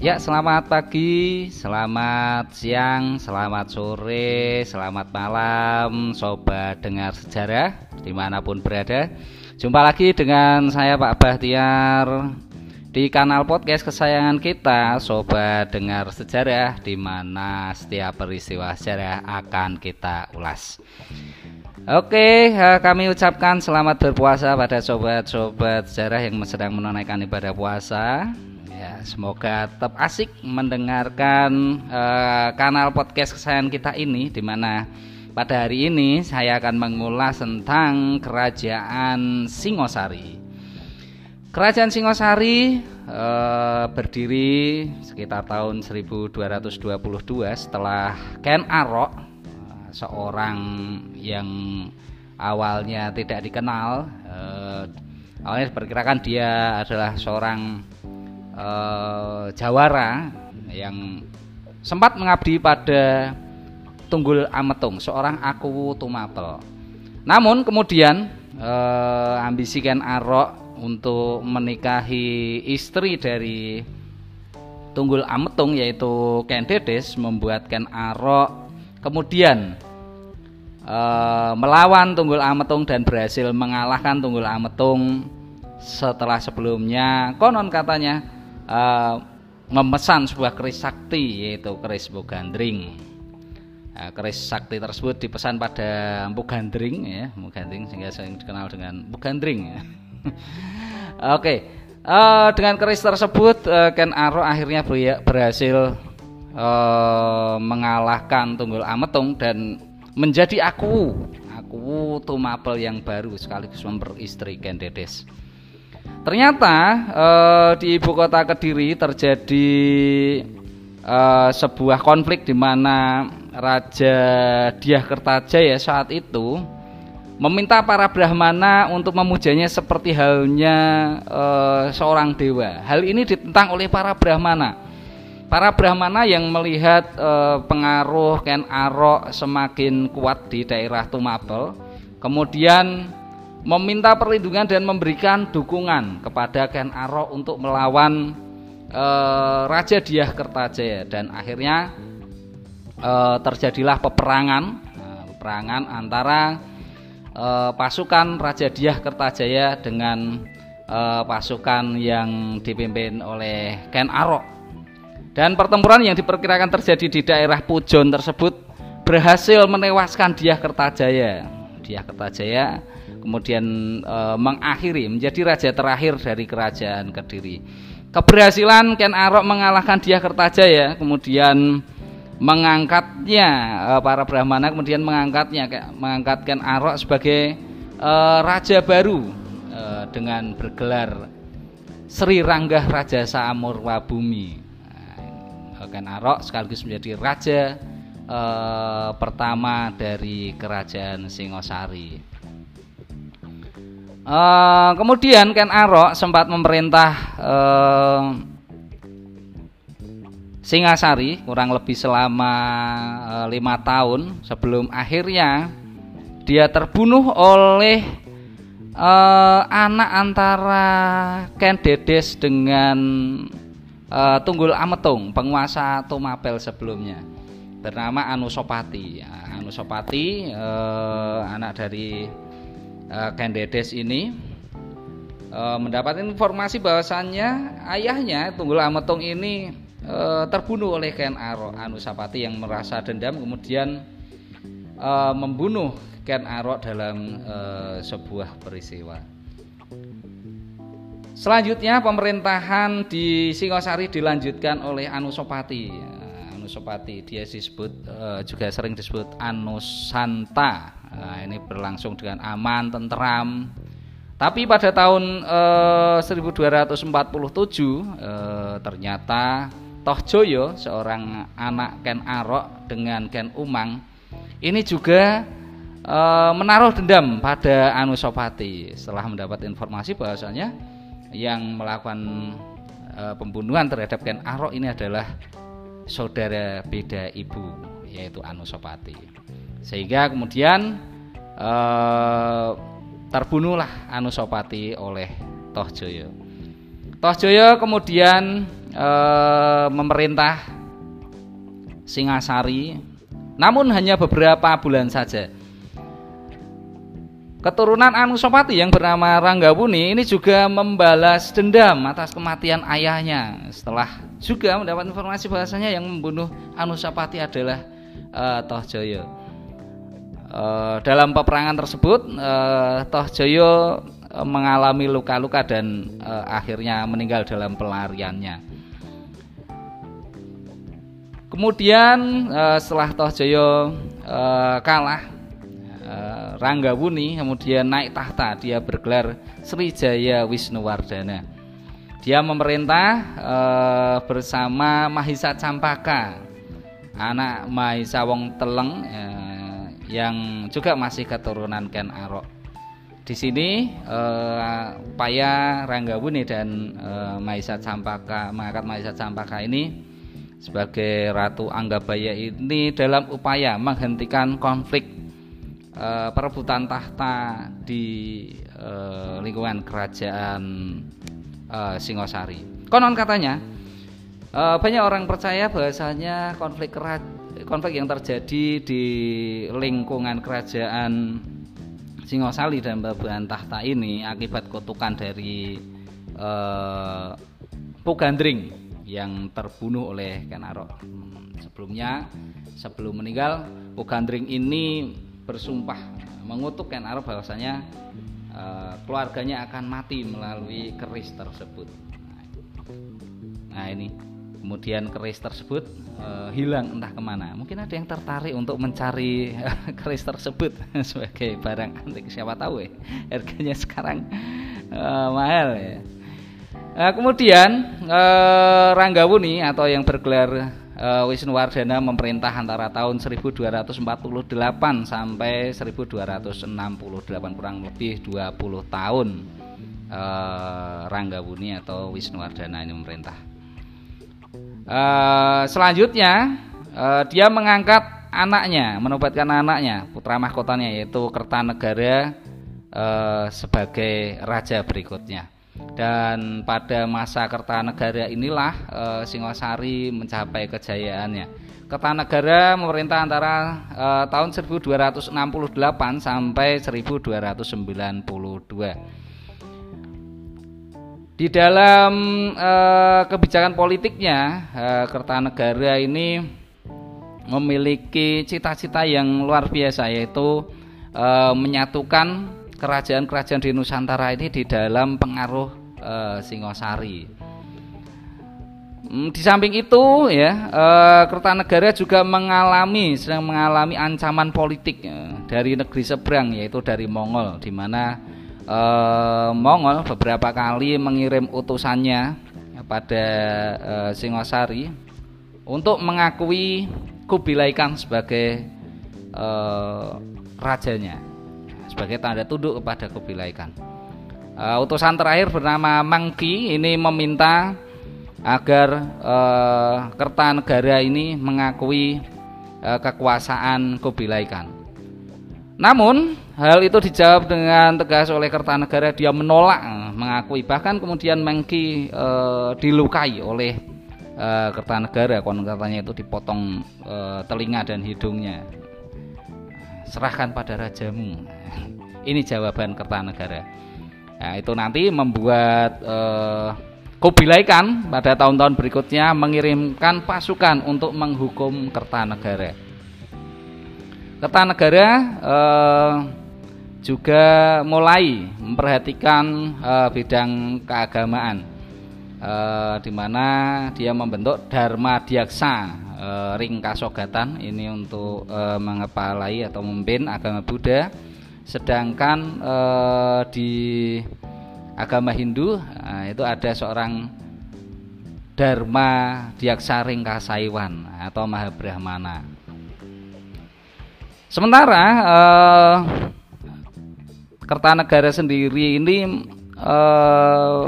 Ya, selamat pagi, selamat siang, selamat sore, selamat malam, sobat dengar sejarah di mana pun berada. Jumpa lagi dengan saya Pak Bahtiar di kanal podcast kesayangan kita, sobat dengar sejarah, di mana setiap peristiwa sejarah akan kita ulas. Oke, eh, kami ucapkan selamat berpuasa pada sobat-sobat sejarah yang sedang menunaikan ibadah puasa. Ya, semoga tetap asik mendengarkan uh, kanal podcast kesayangan kita ini di mana pada hari ini saya akan mengulas tentang Kerajaan Singosari. Kerajaan Singosari uh, berdiri sekitar tahun 1222 setelah Ken Arok uh, seorang yang awalnya tidak dikenal awalnya diperkirakan dia adalah seorang uh, Jawara yang sempat mengabdi pada Tunggul Ametung, seorang aku tumapel. Namun kemudian uh, ambisi Arok untuk menikahi istri dari Tunggul Ametung yaitu Ken Dedes membuat Ken Arok kemudian uh, melawan Tunggul Ametung dan berhasil mengalahkan Tunggul Ametung setelah sebelumnya konon katanya uh, memesan sebuah keris sakti yaitu keris Bugandring. Nah, keris sakti tersebut dipesan pada Empu Gandring ya, Empu Gandring sehingga sering dikenal dengan Empu Gandring. Ya. Oke, okay. uh, dengan keris tersebut uh, Ken Arok akhirnya berhasil uh, mengalahkan Tunggul Ametung dan menjadi aku, aku Tumapel yang baru sekaligus memperistri Ken Dedes. Ternyata eh, di ibu kota Kediri terjadi eh, sebuah konflik di mana Raja Diah Kertajaya saat itu meminta para Brahmana untuk memujanya seperti halnya eh, seorang dewa. Hal ini ditentang oleh para Brahmana. Para Brahmana yang melihat eh, pengaruh Ken Arok semakin kuat di daerah Tumapel, kemudian meminta perlindungan dan memberikan dukungan kepada Ken Arok untuk melawan uh, Raja Diah Kertajaya dan akhirnya uh, terjadilah peperangan uh, peperangan antara uh, pasukan Raja Diah Kertajaya dengan uh, pasukan yang dipimpin oleh Ken Arok. Dan pertempuran yang diperkirakan terjadi di daerah Pujon tersebut berhasil menewaskan Diah Kertajaya. Diah Kertajaya kemudian e, mengakhiri menjadi raja terakhir dari kerajaan Kediri. Keberhasilan Ken Arok mengalahkan Dia Kertajaya, kemudian mengangkatnya e, para Brahmana kemudian mengangkatnya mengangkat Ken Arok sebagai e, raja baru e, dengan bergelar Sri Ranggah Raja Saamurwa Bumi. Nah, Ken Arok sekaligus menjadi raja e, pertama dari kerajaan Singosari. Uh, kemudian Ken Arok sempat memerintah uh, Singasari kurang lebih selama uh, lima tahun sebelum akhirnya dia terbunuh oleh uh, anak antara Ken Dedes dengan uh, Tunggul Ametung penguasa Tumapel sebelumnya bernama Anusopati. Anusopati uh, anak dari uh, Ken Dedes ini uh, mendapat informasi bahwasannya ayahnya Tunggul Ametung ini uh, terbunuh oleh Ken Arok Anusapati yang merasa dendam kemudian uh, membunuh Ken Arok dalam sebuah peristiwa. Selanjutnya pemerintahan di Singosari dilanjutkan oleh Anusopati. Anusopati dia disebut juga sering disebut Anusanta Nah, ini berlangsung dengan aman, tentram. Tapi pada tahun eh, 1247 eh, ternyata Toh Joyo, seorang anak Ken Arok dengan Ken Umang, ini juga eh, menaruh dendam pada Anusopati setelah mendapat informasi bahwasanya yang melakukan eh, pembunuhan terhadap Ken Arok ini adalah saudara beda ibu yaitu Anusopati. Sehingga kemudian eh, terbunuhlah Anusopati oleh Tohjoyo. Tohjoyo kemudian uh, memerintah Singasari namun hanya beberapa bulan saja. Keturunan Anusapati yang bernama Ranggabuni ini juga membalas dendam atas kematian ayahnya setelah juga mendapat informasi bahasanya yang membunuh Anusapati adalah uh, Tohjoyo. Uh, dalam peperangan tersebut, uh, Tohjoyo uh, mengalami luka-luka dan uh, akhirnya meninggal dalam pelariannya. Kemudian setelah Tohjoyo kalah, uh, Ranggawuni kemudian naik tahta. Dia bergelar Srijaya Wisnuwardana. Dia memerintah bersama Mahisa Campaka, anak Mahisa Wong Teleng. Uh, yang juga masih keturunan Ken Arok. Di sini uh, upaya Ranggabuni dan uh, Maisa Campaka, mengangkat Maisa Campaka ini sebagai Ratu Anggabaya ini dalam upaya menghentikan konflik uh, perebutan tahta di uh, lingkungan kerajaan uh, Singosari. Konon katanya uh, banyak orang percaya bahasanya konflik kerajaan konflik yang terjadi di lingkungan kerajaan Singosari dan Babuan Tahta ini akibat kutukan dari eh, Pugandring yang terbunuh oleh Kenaro. Hmm, sebelumnya sebelum meninggal Pugandring ini bersumpah mengutuk Kenaro bahwasanya eh, keluarganya akan mati melalui keris tersebut. Nah ini kemudian keris tersebut uh, hilang entah ke mana. Mungkin ada yang tertarik untuk mencari keris tersebut sebagai barang antik. Siapa tahu ya harganya sekarang uh, mahal ya. Uh, kemudian uh, Ranggawuni atau yang bergelar uh, Wisnuwardana memerintah antara tahun 1248 sampai 1268 kurang lebih 20 tahun uh, Ranggawuni atau Wisnuwardana ini memerintah Uh, selanjutnya uh, dia mengangkat anaknya, menobatkan anaknya, putra mahkotanya yaitu Kertanegara uh, sebagai raja berikutnya. Dan pada masa Kertanegara inilah uh, Singosari mencapai kejayaannya. Kertanegara memerintah antara uh, tahun 1268 sampai 1292. Di dalam uh, kebijakan politiknya, uh, Kertanegara ini memiliki cita-cita yang luar biasa yaitu uh, menyatukan kerajaan-kerajaan di Nusantara ini di dalam pengaruh uh, Singosari. Hmm, di samping itu ya Kertanegara juga mengalami sedang mengalami ancaman politik dari negeri seberang yaitu dari Mongol di mana eh, Mongol beberapa kali mengirim utusannya pada eh, Singosari untuk mengakui Kubilai Khan sebagai eh, rajanya sebagai tanda tunduk kepada Kubilai Khan. Utusan terakhir bernama Mangki ini meminta agar Kertanegara ini mengakui kekuasaan Kubilai Khan. Namun hal itu dijawab dengan tegas oleh Kertanegara. Dia menolak eh, mengakui bahkan kemudian Mengki e, dilukai oleh e, Kertanegara. Konon katanya itu dipotong e, telinga dan hidungnya. Serahkan pada rajamu. Ini jawaban Kertanegara. Nah, itu nanti membuat e, Kubilai pada tahun-tahun berikutnya mengirimkan pasukan untuk menghukum Kertanegara. Kertanegara eh, juga mulai memperhatikan eh, bidang keagamaan eh, di mana dia membentuk Dharma Diaksa eh, Ringkasogatan ini untuk eh, mengepalai atau memimpin agama Buddha. Sedangkan eh, di agama Hindu eh, itu ada seorang Dharma Diaksa Ringkasaiwan atau Mahabrahmana Sementara eh, Kertanegara sendiri ini eh,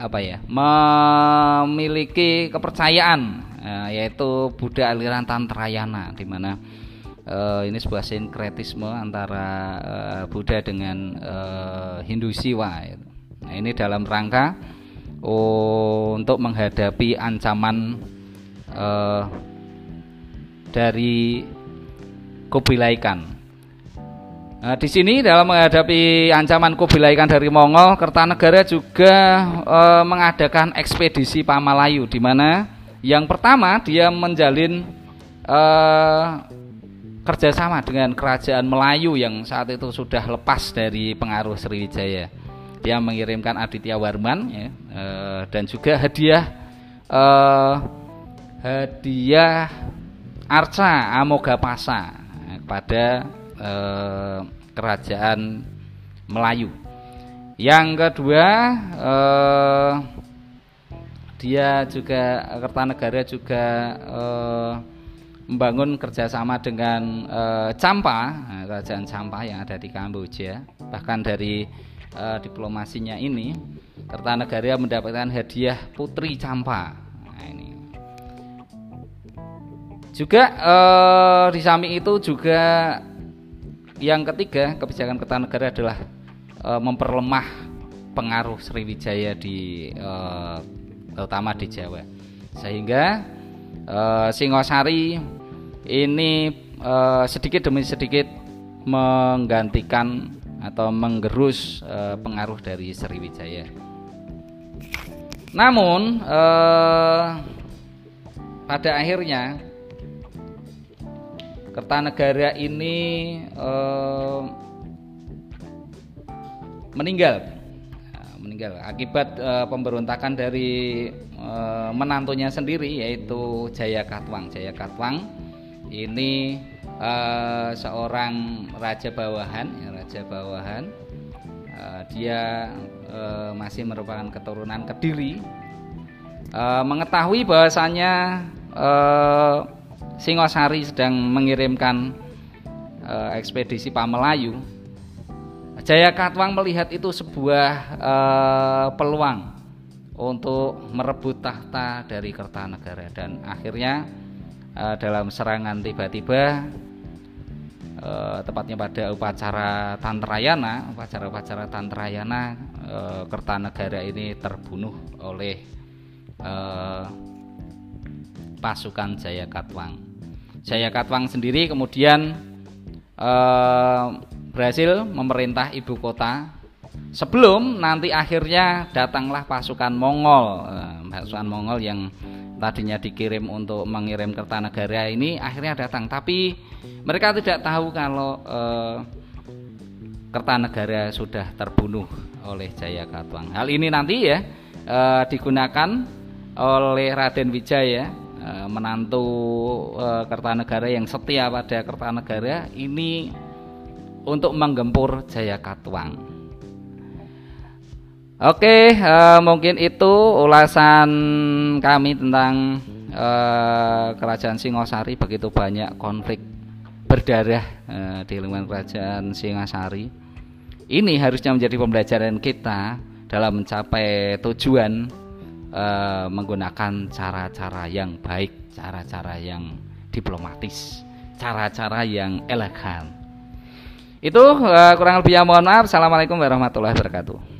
apa ya memiliki kepercayaan eh, yaitu Buddha aliran Tantrayana di mana eh, ini sebuah sinkretisme antara eh, Buddha dengan eh, Hindu Siwa. Nah, ini dalam rangka untuk menghadapi ancaman uh, dari Kubilaikan. Nah, di sini dalam menghadapi ancaman Kubilaikan dari Mongol, Kertanegara juga uh, mengadakan ekspedisi Pamalayu, di mana yang pertama dia menjalin uh, kerjasama dengan kerajaan Melayu yang saat itu sudah lepas dari pengaruh Sriwijaya. Dia mengirimkan Aditya Warman ya, uh, dan juga hadiah uh, hadiah arca Amogapasa kepada uh, kerajaan Melayu. Yang kedua uh, dia juga Kertanegara juga uh, membangun kerjasama dengan uh, Campa, kerajaan Campa yang ada di Kamboja. Bahkan dari uh, diplomasinya ini, Kertanegara mendapatkan hadiah Putri Campa. Juga uh, di samping itu juga yang ketiga kebijakan Kertanegara adalah uh, memperlemah pengaruh Sriwijaya di uh, terutama di Jawa, sehingga uh, Singosari ini uh, sedikit demi sedikit menggantikan atau menggerus uh, pengaruh dari Sriwijaya. Namun uh, pada akhirnya Kertanegara ini uh, meninggal meninggal akibat uh, pemberontakan dari uh, menantunya sendiri yaitu Jaya Katwang. Jaya Katwang ini seorang raja bawahan, ya, raja bawahan. Dia masih merupakan keturunan Kediri. Mengetahui bahwasanya Singosari sedang mengirimkan uh, ekspedisi Pamelayu Jaya Katwang melihat itu sebuah uh, peluang untuk merebut tahta dari Kertanegara dan akhirnya uh, dalam serangan tiba-tiba uh, tepatnya pada upacara Tantrayana, upacara-upacara Tantrayana uh, Kertanegara ini terbunuh oleh uh, pasukan Jaya Katwang. Jaya Katwang sendiri kemudian uh, berhasil memerintah ibu kota. Sebelum nanti akhirnya datanglah pasukan Mongol. Eh, pasukan Mongol yang tadinya dikirim untuk mengirim Kertanegara ini akhirnya datang. Tapi mereka tidak tahu kalau eh, Kertanegara sudah terbunuh oleh Jaya Katwang. Hal ini nanti ya eh, digunakan oleh Raden Wijaya eh, menantu eh, Kertanegara yang setia pada Kertanegara ini untuk menggempur Jaya Katwang. Oke, uh, mungkin itu ulasan kami tentang kerajaan Singosari. Begitu banyak konflik berdarah di lingkungan kerajaan Singosari. Ini harusnya menjadi pembelajaran kita dalam mencapai tujuan uh, menggunakan cara-cara yang baik, cara-cara yang diplomatis, cara-cara yang elegan. Itu uh, kurang lebihnya mohon maaf. Assalamualaikum warahmatullahi wabarakatuh.